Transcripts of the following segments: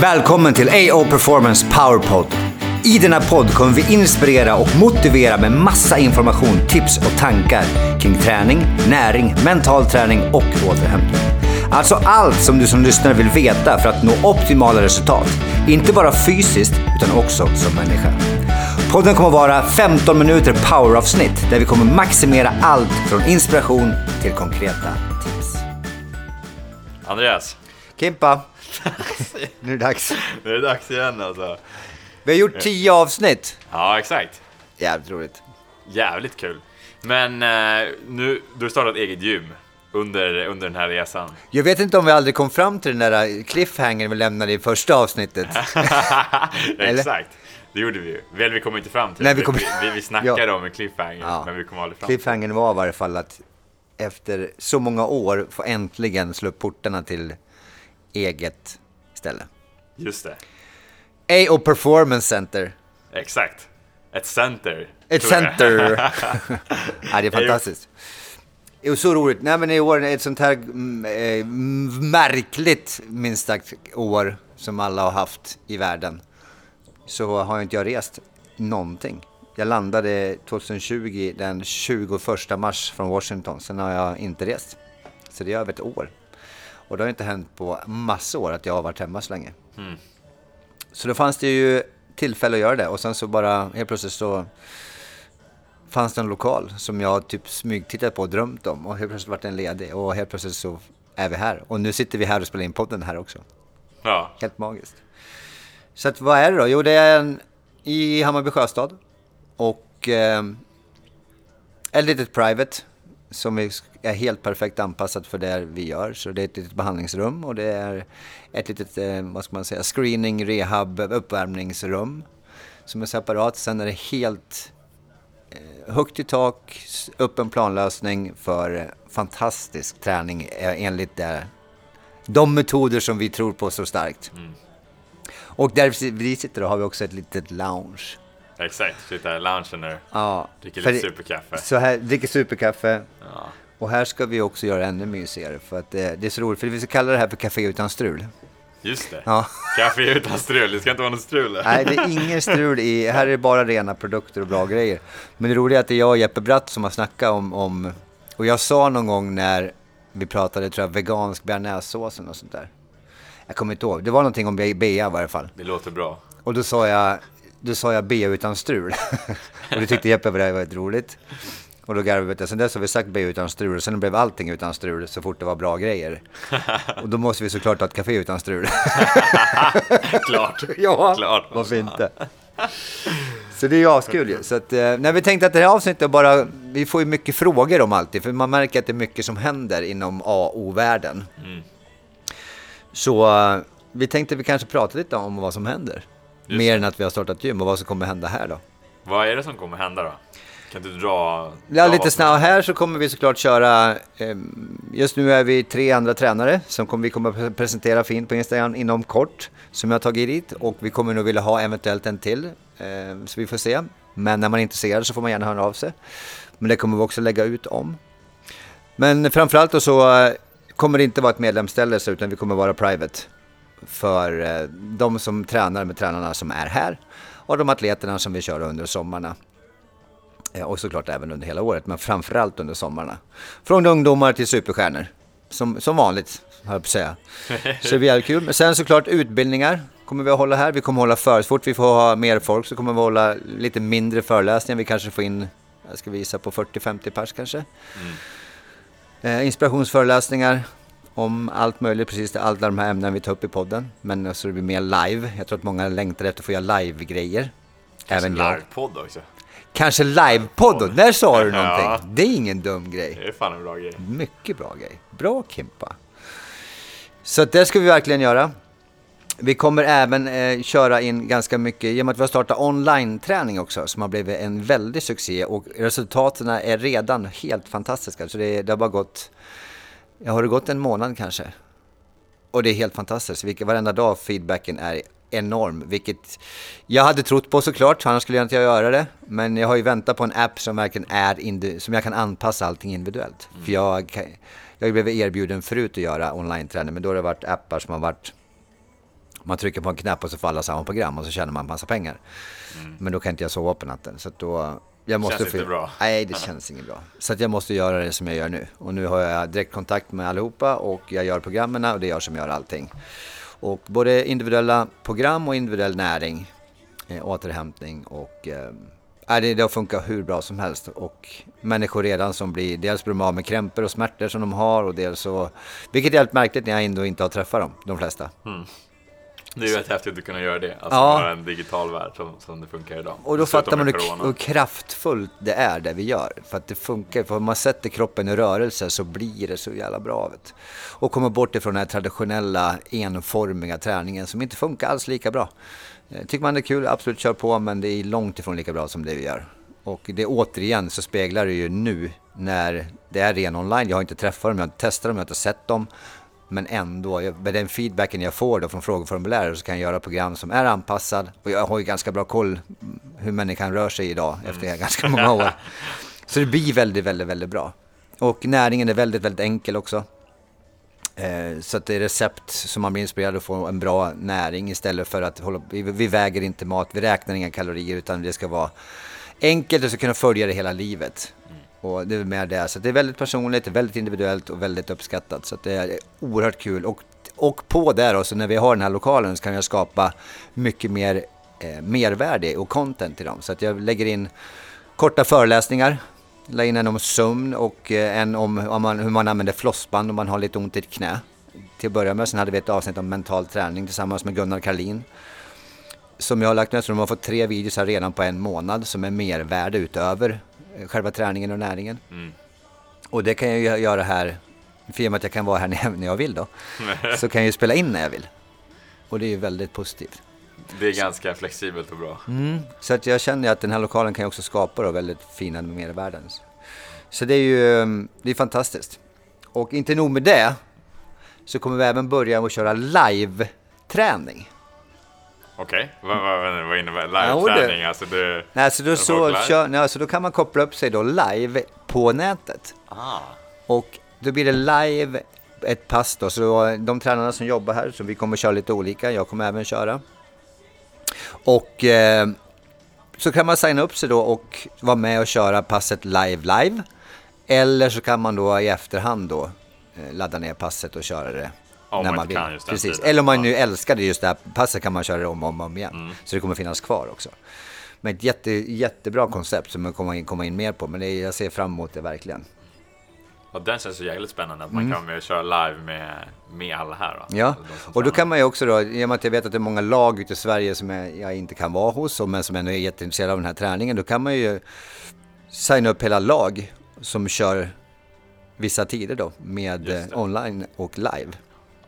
Välkommen till AO Performance Powerpod. I denna podd kommer vi inspirera och motivera med massa information, tips och tankar kring träning, näring, mental träning och återhämtning. Alltså allt som du som lyssnare vill veta för att nå optimala resultat. Inte bara fysiskt utan också som människa. Podden kommer vara 15 minuter poweravsnitt där vi kommer maximera allt från inspiration till konkreta tips. Andreas, Kimpa, nu är det dags. nu är det dags igen alltså. Vi har gjort 10 avsnitt. Ja, exakt. Jävligt roligt. Jävligt kul. Men eh, nu, du har startat eget gym under, under den här resan. Jag vet inte om vi aldrig kom fram till den där cliffhangern vi lämnade i första avsnittet. exakt. Det gjorde vi ju. Väl, vi kom inte fram till Nej, vi kom- vi, vi, snackade Ja. om en cliffhanger, Ja. men vi kom aldrig fram Cliffhangern var i varje fall att efter så många år få äntligen slå upp portarna till eget ställe. Just det. AO Performance Center. Exakt. Ett center. Ett center. ja, det är fantastiskt. Det är så roligt. Nej, men i år, ett sånt här mm, eh, märkligt, minst sagt, år som alla har haft i världen, så har inte jag rest någonting. Jag landade 2020 den 21 mars från Washington, sen har jag inte rest. Så det är över ett år. Och det har inte hänt på massa år att jag har varit hemma så länge. Så då fanns det ju tillfälle att göra det och sen så bara helt plötsligt så fanns det en lokal som jag typ smygtittat på och drömt om och helt plötsligt vart den ledig och helt plötsligt så är vi här. Och nu sitter vi här och spelar in podden här också. Ja. Helt magiskt. Så att, vad är det då? Jo, det är en, i Hammarby Sjöstad och eh, ett litet private som är, helt perfekt anpassat för det vi gör. Så det är ett litet behandlingsrum och det är ett litet, eh, vad ska man säga, screening, rehab, uppvärmningsrum som är separat. Sen är det helt eh, högt i tak, öppen planlösning för fantastisk träning eh, enligt det, de metoder som vi tror på så starkt. Och där vi sitter har vi också ett litet lounge. Exakt. Sitta i loungen och Ja, dricker lite superkaffe. Så här, dricker superkaffe. Ja. Och här ska vi också göra ännu mysigare för att det, det är så roligt. För vi ska kalla det här för Café utan strul. Just det. Ja. Kaffe utan strul. Det ska inte vara något strul. Nej, det är ingen strul i. Här är det bara rena produkter och bra grejer. Men det roliga är att det är jag och Jeppe Bratt som har snackat om, om och jag sa någon gång när vi pratade, tror jag, vegansk bearnaisesåsen och sånt där. Jag kommer inte ihåg. Det var någonting om be- bea i varje fall. Det låter bra. Och då sa jag, då sa jag bea utan strul. och det tyckte Jeppe var väldigt roligt. Och då garvade vi. Sen dess har vi sagt bea utan strul. Och sen blev allting utan strul så fort det var bra grejer. Och då måste vi såklart ha ett café utan strul. Klart. ja, Klart. varför inte? Så det är ju askul ju. Så att, eh, när vi tänkte att det här avsnittet bara, vi får ju mycket frågor om alltid. För man märker att det är mycket som händer inom AO-världen. Mm. Så eh, vi tänkte att vi kanske pratar lite om vad som händer. Just Mer än att vi har startat gym och vad som kommer hända här då. Vad är det som kommer hända då? Kan du dra... Ja, lite snabbt. Här så kommer vi såklart köra, eh, just nu är vi tre andra tränare som kommer, vi kommer presentera fint på Instagram inom kort. Som jag har tagit dit och vi kommer nog vilja ha eventuellt en till. Eh, så vi får se. Men när man är intresserad så får man gärna höra av sig. Men det kommer vi också lägga ut om. Men framförallt då så eh, kommer det inte vara ett medlemsställe utan vi kommer vara private. För eh, de som tränar med tränarna som är här. Och de atleterna som vi kör under sommarna. Eh, Och såklart även under hela året, men framförallt under sommarna. Från ungdomar till superstjärnor. Som, som vanligt, höll jag på att säga. Så det blir kul. Men sen såklart utbildningar kommer vi att hålla här. Vi kommer att hålla för, så fort vi får ha mer folk så kommer vi att hålla lite mindre föreläsningar. Vi kanske får in, jag ska visa på 40-50 pers kanske. Eh, inspirationsföreläsningar om allt möjligt, precis alla de här ämnena vi tar upp i podden. Men så det blir mer live. Jag tror att många längtar efter att få göra live-grejer. Även jag. Livepodd också. Kanske livepodd, där sa du någonting. Ja. Det är ingen dum grej. Det är fan en bra grej. Mycket bra grej. Bra Kimpa. Så det ska vi verkligen göra. Vi kommer även eh, köra in ganska mycket, i och med att vi har startat online-träning också, som har blivit en väldig succé och resultaten är redan helt fantastiska. Så det, det har bara gått, ja, har det gått en månad kanske? Och det är helt fantastiskt. Vilket, varenda dag feedbacken är enorm. Vilket jag hade trott på såklart, annars skulle jag inte göra det. Men jag har ju väntat på en app som verkligen är som jag kan anpassa allting individuellt. För jag, jag blivit erbjuden förut att göra online-träning, men då har det varit appar som har varit Man trycker på en knapp och så får alla samma program och så tjänar man massa pengar. Men då kan inte jag sova på natten. Så då, jag måste Känns inte bra. Nej, det känns inget bra. Så att jag måste göra det som jag gör nu. Och nu har jag direktkontakt med allihopa och jag gör programmen och det är jag som gör allting. Och både individuella program och individuell näring, eh, återhämtning och eh, nej, det, det har funkat hur bra som helst. Och människor redan som blir, dels blir de av med krämpor och smärtor som de har och dels så, vilket är helt märkligt när jag ändå inte har träffat dem, de flesta. Det är ju rätt häftigt att kunna göra det. Alltså Ja. vara en digital värld som, som det funkar idag. Och då Dessutom fattar man hur, hur kraftfullt det är det vi gör. För att det funkar, för om man sätter kroppen i rörelse så blir det så jävla bra av det. Och komma bort ifrån den här traditionella enformiga träningen som inte funkar alls lika bra. Eh, Tycker man det är kul, absolut kör på, men det är långt ifrån lika bra som det vi gör. Och det återigen så speglar det ju nu när det är ren online. Jag har inte träffat dem, jag har inte testat dem, jag har inte sett dem. Men ändå, med den feedbacken jag får då från frågeformuläret så kan jag göra program som är anpassad. Och jag har ju ganska bra koll hur människan rör sig idag efter ganska många år. Så det blir väldigt, väldigt, väldigt bra. Och näringen är väldigt, väldigt enkel också. Eh, Så att det är recept som man blir inspirerad att få en bra näring istället för att hålla, vi, vi väger inte mat, vi räknar inga kalorier utan det ska vara enkelt och så kunna följa det hela livet. Och det är mer det. Så det är väldigt personligt, väldigt individuellt och väldigt uppskattat. Så det är oerhört kul. Och, och på det då, så när vi har den här lokalen så kan jag skapa mycket mer eh, mervärde och content till dem. Så att jag lägger in korta föreläsningar. La in en om sömn och eh, en om, om man, hur man använder flossband om man har lite ont i ett knä. Till att börja med. Sen hade vi ett avsnitt om mental träning tillsammans med Gunnar Karlin. Som jag har lagt med. så de har fått tre videos här redan på en månad som är mervärde utöver själva träningen och näringen. Mm. Och det kan jag ju göra här, för i och med att jag kan vara här när jag, jag vill då, så kan jag ju spela in när jag vill. Och det är ju väldigt positivt. Det är ganska flexibelt och bra. Mm. Så att jag känner att den här lokalen kan ju också skapa då väldigt fina mervärden. Så det är ju um, det är fantastiskt. Och inte nog med det, så kommer vi även börja med att köra live-träning. Okej, vad, vad, vad innebär Ja, live-träning? Alltså det... Nej, så då, så, kör, nej, så då kan man koppla upp sig då live på nätet. Ah, Och då blir det live ett pass då. Så de tränarna som jobbar här, så vi kommer köra lite olika. Jag kommer även köra. Och eh, så kan man signa upp sig då och vara med och köra passet live live. Eller så kan man då i efterhand då eh, ladda ner passet och köra det Om när man man kan just den Precis. tiden. Eller om man nu älskade just det här passet kan man köra det om och om, om igen. Mm. Så det kommer finnas kvar också. Men ett jätte, jättebra koncept som jag kommer in, komma in mer på. Men det, jag ser fram emot det verkligen. och den känns ju jävligt spännande att man kan med köra live med, med alla här. Mm. Ja, och då kan man ju också då, i och med att jag vet att det är många lag ute i Sverige som jag, jag inte kan vara hos, och men som ändå är jätteintresserade av den här träningen, då kan man ju signa upp hela lag som kör vissa tider då med eh, online och live.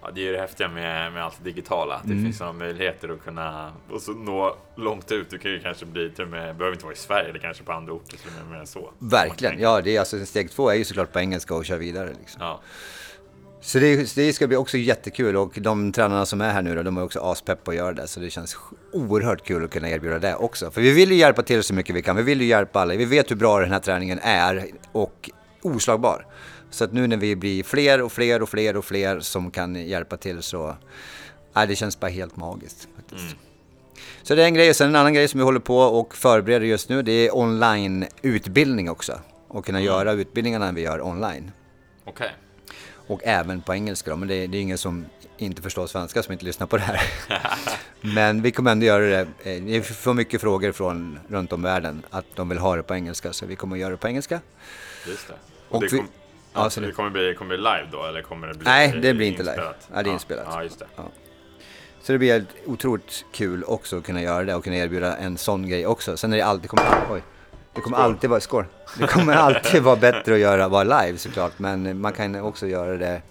Ja, det är ju det häftiga med, med allt det digitala. Att det Mm. finns sådana möjligheter att kunna och så nå långt ut. Du kan ju kanske bli till och med, behöver inte vara i Sverige eller kanske på andra orter är mer än så. Verkligen, ja det är alltså steg två är ju såklart på engelska och köra vidare liksom. ja. Så det, det ska bli också jättekul och de tränarna som är här nu då, de är också aspepp på att göra det. Så det känns oerhört kul att kunna erbjuda det också. För vi vill ju hjälpa till så mycket vi kan. Vi vill ju hjälpa alla. Vi vet hur bra den här träningen är och oslagbar. Så att nu när vi blir fler och fler och fler och fler som kan hjälpa till så... Nej, det känns bara helt magiskt faktiskt. Så det är en grej. Sen en annan grej som vi håller på och förbereder just nu, det är online-utbildning också. Och kunna göra utbildningarna vi gör online. Okej. Och även på engelska då, men det, det är ingen som inte förstår svenska som inte lyssnar på det här. men vi kommer ändå göra det. Eh, Vi får mycket frågor från runt om världen att de vill ha det på engelska, så vi kommer att göra det på engelska. Just det. Och Och, det, vi- kom, Ja, ja, så det, kommer bli, kommer bli live då eller kommer det bli Nej, det blir inte live. Ja, det är Ja, inspelat. Ja, just det. Så det blir otroligt kul också att kunna göra det och kunna erbjuda en sån grej också. Sen är det alltid, kommer, oj, det kommer Skål. alltid vara, skål. Det kommer alltid vara bättre att göra, vara live såklart, men man kan också göra det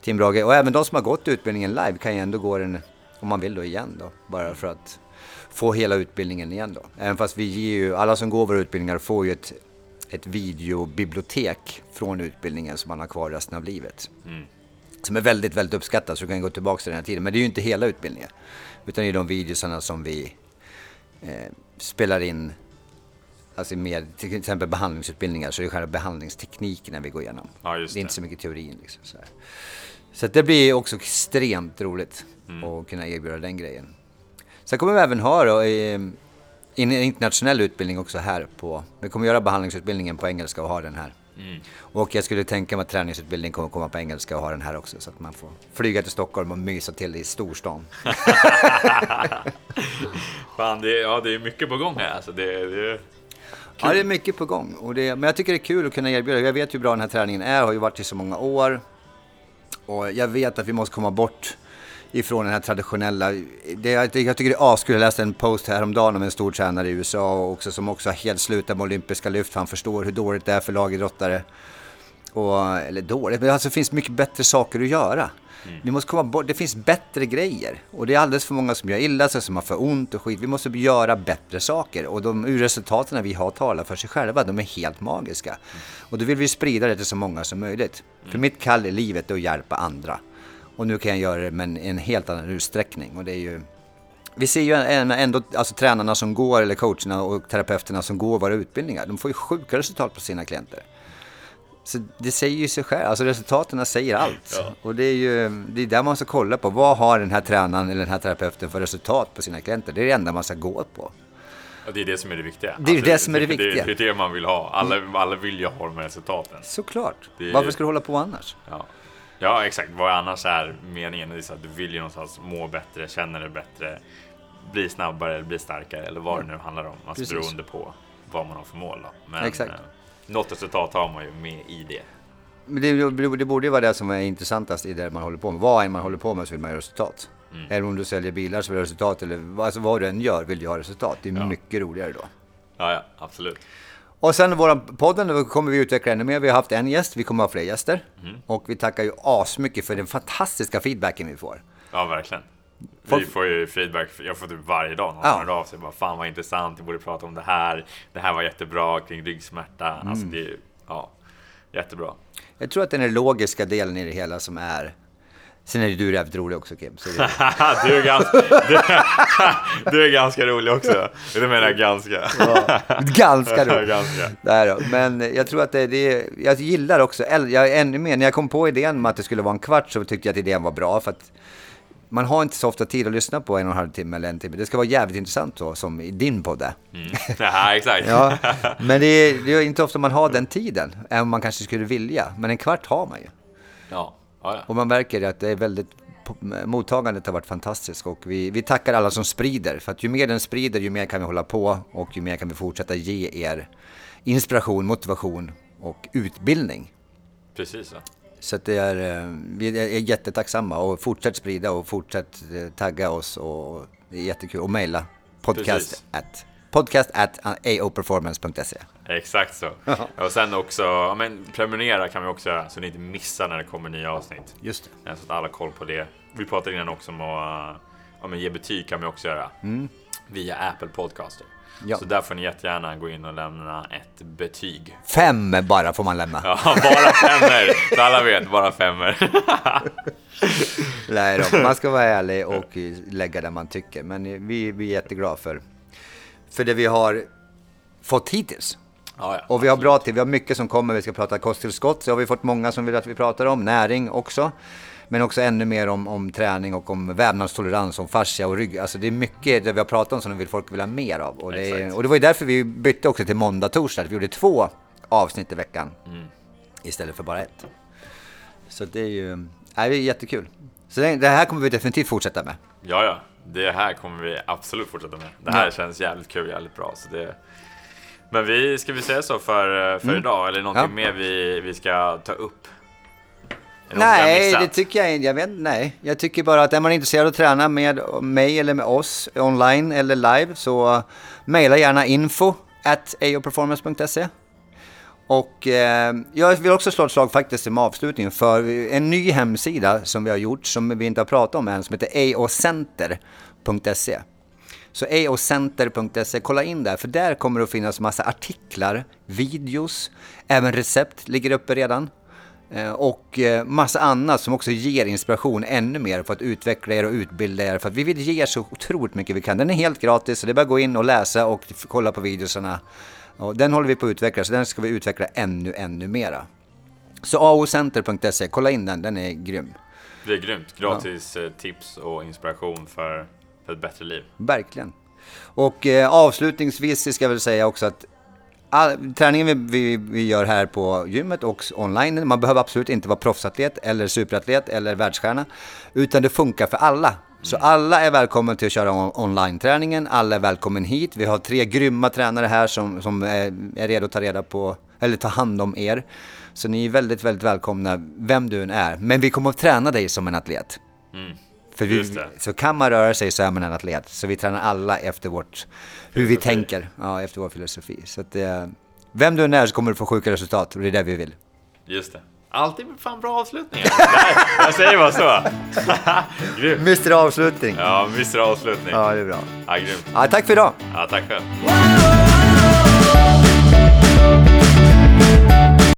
till en bra grej. Och även de som har gått utbildningen live kan ju ändå gå den, om man vill då igen då, bara för att få hela utbildningen igen då. Även fast vi ger ju, alla som går våra utbildningar får ju ett, ett videobibliotek från utbildningen som man har kvar resten av livet. Mm. Som är väldigt, väldigt uppskattat så du kan gå tillbaka till den här tiden. Men det är ju inte hela utbildningen. Utan det är de videosarna som vi eh, spelar in. Alltså med till exempel behandlingsutbildningar så är det själva behandlingstekniken vi går igenom. Ja, just det är det. inte så mycket teorin liksom. Så. Så det blir också extremt roligt att kunna erbjuda den grejen. Sen kommer vi även ha då, i en internationell utbildning också här på... Vi kommer göra behandlingsutbildningen på engelska och ha den här. Och jag skulle tänka mig att träningsutbildningen kommer komma på engelska och ha den här också. Så att man får flyga till Stockholm och mysa till i storstan. Fan, det, är- ja, det är mycket på gång här. Alltså, det, det, Ja, det är mycket på gång. Och det, men jag tycker det är kul att kunna erbjuda. Jag vet hur bra den här träningen är, har ju varit i så många år. Och jag vet att vi måste komma bort ifrån den här traditionella... Det, jag, jag tycker det är askul. Jag läste en post häromdagen om en stor tränare i USA också, som också har helt slutat med olympiska lyft. Han förstår hur dåligt det är för lagidrottare. Och, eller dåligt, men alltså det finns mycket bättre saker att göra. Vi måste komma bort, det finns bättre grejer. Och det är alldeles för många som gör illa sig, som har för ont och skit. Vi måste göra bättre saker. Och de resultaten vi har talar för sig själva, de är helt magiska. Och då vill vi sprida det till så många som möjligt. För mitt kall i livet är att hjälpa andra. Och nu kan jag göra det med en helt annan utsträckning. Och det är ju... Vi ser ju ändå, alltså tränarna som går, eller coacherna och terapeuterna som går våra utbildningar, de får ju sjuka resultat på sina klienter. Så det säger ju sig själv, alltså resultaten säger allt. Ja. Och det är ju det är där man ska kolla på, vad har den här tränaren eller den här terapeuten för resultat på sina klienter? Det är det enda man ska gå på. och det är det som är det viktiga. Det är ju det som är det viktiga. det är det man vill ha. Alla, alla vill ju ha de här resultaten. Såklart. Är- Varför ska du hålla på annars? Ja. Ja, exakt. Vad annars är meningen? Det är så att du vill ju någonstans må bättre, känna dig bättre, bli snabbare, bli starkare eller vad det nu handlar om. Alltså Precis. beroende på vad man har för mål. Då. Men Exakt. Eh, något resultat har man ju med i det. Men det, det, borde ju vara det som är intressantast i det man håller på med. Vad än man håller på med så vill man ha resultat. Mm. Även om du säljer bilar så vill du ha resultat. Eller vad- alltså vad du än gör vill du ha resultat. Det är Ja. mycket roligare då. Ja, ja, absolut. Och sen våran podden kommer vi utveckla ännu mer. Vi har haft en gäst, vi kommer ha fler gäster. Mm. Och vi tackar ju asmycket för den fantastiska feedbacken vi får. Ja, verkligen. Folk- Vi får ju feedback, jag får typ varje dag någon Ja. hör av sig. Bara, Fan vad intressant, vi borde prata om det här. Det här var jättebra kring ryggsmärta. Mm. Alltså det är ja, jättebra. Jag tror att den är logiska delen i det hela som är... Sen är ju du jävligt rolig också Kim. Så det, du, är ganska, du, du är ganska rolig också. Det menar jag ganska. ganska roligt. ganska. Där då. Men jag tror att det, det jag gillar också, jag är ännu mer, när jag kom på idén med att det skulle vara en kvart så tyckte jag att idén var bra. För att man har inte så ofta tid att lyssna på en och en halv timme eller en timme. Det ska vara jävligt intressant så, som i din podd. Mm. Ja, exakt. Ja, men det är, det är inte ofta man har den tiden, även om man kanske skulle vilja. Men en kvart har man ju. Ja, ja, ja. Och man märker att det är väldigt, mottagandet har varit fantastiskt och vi, vi tackar alla som sprider. För att ju mer den sprider, ju mer kan vi hålla på och ju mer kan vi fortsätta ge er inspiration, motivation och utbildning. Precis. Ja. Så det är, eh, vi är jättetacksamma och fortsätt sprida och fortsätt eh, tagga oss och det är jättekul. Och mejla podcast Precis. at, podcast at aoperformance.se. Exakt så. Och sen också, ja, men prenumerera kan vi också göra så ni inte missar när det kommer nya avsnitt. Just det. Så att alla har koll på det. Vi pratade innan också om att ja, men ge betyg kan vi också göra. Via Apple Podcaster. Ja. Så där får ni jättegärna gå in och lämna ett betyg. Fem bara får man lämna. Ja, bara femmer! Så alla vet, bara femmer. Nej då, man ska vara ärlig och lägga det man tycker. Men vi, vi är jätteglada för, för det vi har fått hittills. Ja, ja. Och vi har bra till, vi har mycket som kommer. Vi ska prata kosttillskott, så har vi fått många som vill att vi pratar om. Näring också. Men också ännu mer om, om träning och om vävnadstolerans, om fascia och rygg. Alltså det är mycket det vi har pratat om som vill folk vill ha mer av. Och det, är, och det var ju därför vi bytte också till måndag, torsdag. Vi gjorde två avsnitt i veckan istället för bara ett. Så det är ju, nej, det är jättekul. Så det, det här kommer vi definitivt fortsätta med. ja, ja. Det här kommer vi absolut fortsätta med. Det här Ja. känns jävligt kul, jävligt bra. Så det... Men vi, ska vi säga så för, för idag? Eller någonting Mm. Ja. mer vi, vi ska ta upp? Nej, det tycker jag inte. Jag vet, nej. Jag tycker bara att är man intresserad av att träna med mig eller med oss online eller live så mejla gärna info at aoperformance.se. Och eh, jag vill också slå ett slag faktiskt som avslutning för en ny hemsida som vi har gjort som vi inte har pratat om än som heter aocenter.se. Så aocenter.se, kolla in där för där kommer det att finnas massa artiklar, videos, även recept ligger uppe redan. Eh, Och eh, massa annat som också ger inspiration ännu mer för att utveckla er och utbilda er. För att vi vill ge er så otroligt mycket vi kan. Den är helt gratis så det är bara att gå in och läsa och kolla på videosarna. Och den håller vi på att utveckla så den ska vi utveckla ännu, ännu mera. Så aocenter.se, kolla in den, den är grym. Det är grymt. Gratis ja. tips och inspiration för, för ett bättre liv. Verkligen. Och eh, avslutningsvis ska jag väl säga också att all, träningen vi, vi, vi, gör här på gymmet och online, man behöver absolut inte vara proffsatlet eller superatlet eller världsstjärna, utan det funkar för alla. Så alla är välkomna till att köra on online-träningen, alla är välkomna hit. Vi har tre grymma tränare här som, som är, är redo att ta reda på, eller ta hand om er. Så ni är väldigt, väldigt välkomna, vem du än är. Men vi kommer att träna dig som en atlet. Mm. För vi, så kan man röra sig så är man en atlet. Så vi tränar alla efter vårt, hur vi tänker, ja, efter vår filosofi. Så att, eh, vem du än är så kommer du få sjuka resultat och det är det vi vill. Just det. Alltid fan bra avslutningar. jag säger bara så. Mr Avslutning. Ja, Mr Avslutning. Ja, det är bra. Ja, grymt. Ja, tack för idag. Ja, tack själv.